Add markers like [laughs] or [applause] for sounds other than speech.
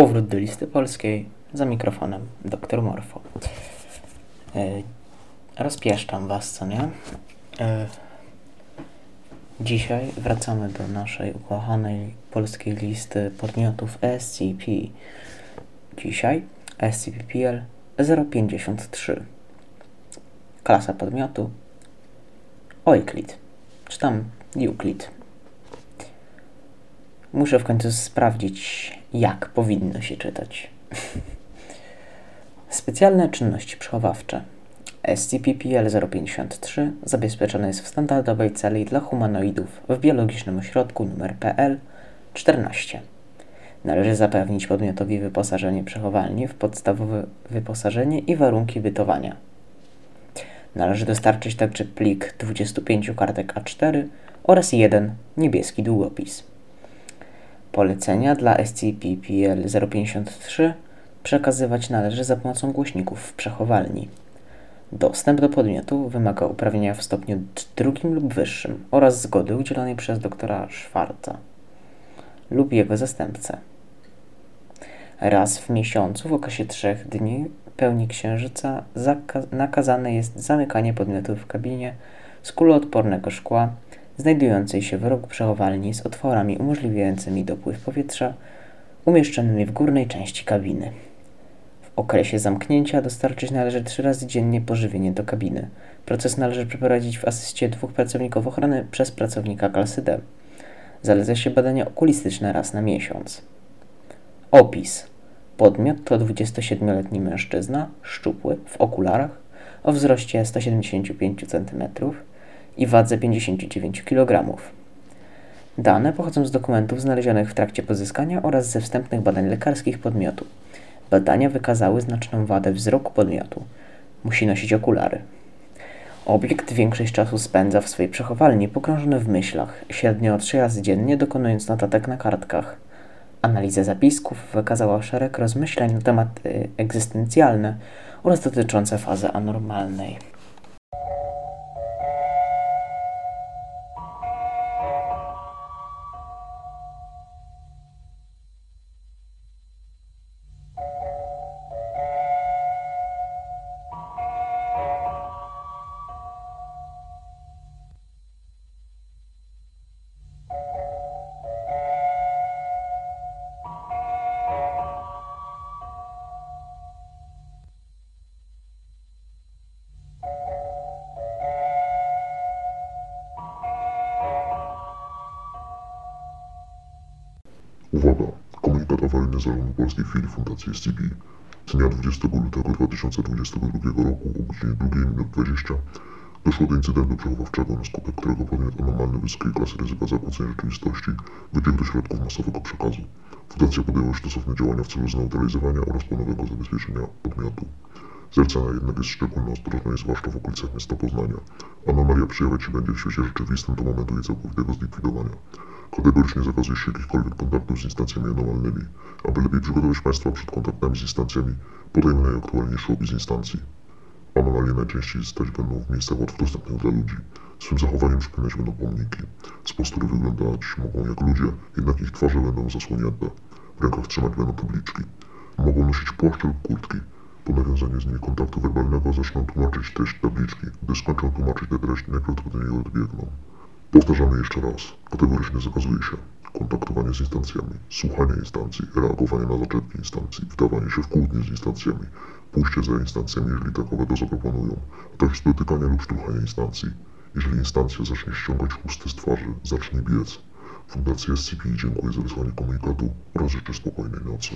Powrót do listy polskiej za mikrofonem dr Morfo. E, rozpieszczam Was, co nie? E, dzisiaj wracamy do naszej ukochanej polskiej listy podmiotów SCP. Dzisiaj SCP-PL 053. Klasa podmiotu Euclid, czy tam Euclid. Muszę w końcu sprawdzić, jak powinno się czytać. [laughs] Specjalne czynności przechowawcze. SCP-PL-053 zabezpieczone jest w standardowej celi dla humanoidów w biologicznym ośrodku numer PL 14. Należy zapewnić podmiotowi wyposażenie przechowalni w podstawowe wyposażenie i warunki bytowania. Należy dostarczyć także plik 25 kartek A4 oraz jeden niebieski długopis. Polecenia dla SCP-PL-053 przekazywać należy za pomocą głośników w przechowalni. Dostęp do podmiotu wymaga uprawnienia w stopniu drugim lub wyższym oraz zgody udzielonej przez doktora Schwarza lub jego zastępcę. Raz w miesiącu w okresie trzech dni pełni księżyca nakazane jest zamykanie podmiotu w kabinie z kuloodpornego szkła znajdującej się w rogu przechowalni z otworami umożliwiającymi dopływ powietrza umieszczonymi w górnej części kabiny. W okresie zamknięcia dostarczyć należy trzy razy dziennie pożywienie do kabiny. Proces należy przeprowadzić w asyście dwóch pracowników ochrony przez pracownika klasy D. Zaleca się badania okulistyczne raz na miesiąc. Opis. Podmiot to 27-letni mężczyzna, szczupły, w okularach, o wzroście 175 cm, i wadze 59 kg. Dane pochodzą z dokumentów znalezionych w trakcie pozyskania oraz ze wstępnych badań lekarskich podmiotu. Badania wykazały znaczną wadę wzroku podmiotu. Musi nosić okulary. Obiekt większość czasu spędza w swojej przechowalni pogrążony w myślach, średnio trzy razy dziennie dokonując notatek na kartkach. Analiza zapisków wykazała szereg rozmyśleń na tematy egzystencjalne oraz dotyczące fazy anormalnej. Awaryjny Zarządu Polskiej Chwili Fundacji SCP z dnia 20 lutego 2022 roku o godzinie 2.20 doszło do incydentu przechowawczego, na skutek którego podmiot anormalny wysokiej klasy ryzyka zakłócenia rzeczywistości wybiegł do środków masowego przekazu. Fundacja podjęła stosowne działania w celu zneutralizowania oraz ponownego zabezpieczenia podmiotu. Zlecana jednak jest szczególna ostrożność, zwłaszcza w okolicach miasta Poznania. Anomalia przejawiać się będzie w świecie rzeczywistym do momentu jej całkowitego zlikwidowania. Kategorycznie zakazuje się jakichkolwiek kontaktów z instancjami anormalnymi. Aby lepiej przygotować Państwa przed kontaktami z instancjami, podajmy najaktualniejszy opis instancji. Anomalie najczęściej stać będą w miejscach łatwo dostępnych dla ludzi. Swym zachowaniem przypominać będą pomniki. Z postury wyglądać mogą jak ludzie, jednak ich twarze będą zasłonięte. W rękach trzymać będą tabliczki. Mogą nosić płaszcze lub kurtki. Po nawiązaniu z nimi kontaktu werbalnego zaczną tłumaczyć treść tabliczki. Gdy skończą tłumaczyć tę treść, najprawdopodobniej odbiegną. Powtarzamy jeszcze raz. Kategorycznie zakazuje się kontaktowanie z instancjami, słuchanie instancji, reagowanie na zaczepki instancji, wdawanie się w kłótnie z instancjami, pójście za instancjami, jeżeli takowe to zaproponują, a także dotykanie lub szturchanie instancji. Jeżeli instancja zacznie ściągać chusty z twarzy, zacznie biec. Fundacja SCP dziękuję za wysłanie komunikatu oraz życzę spokojnej nocy.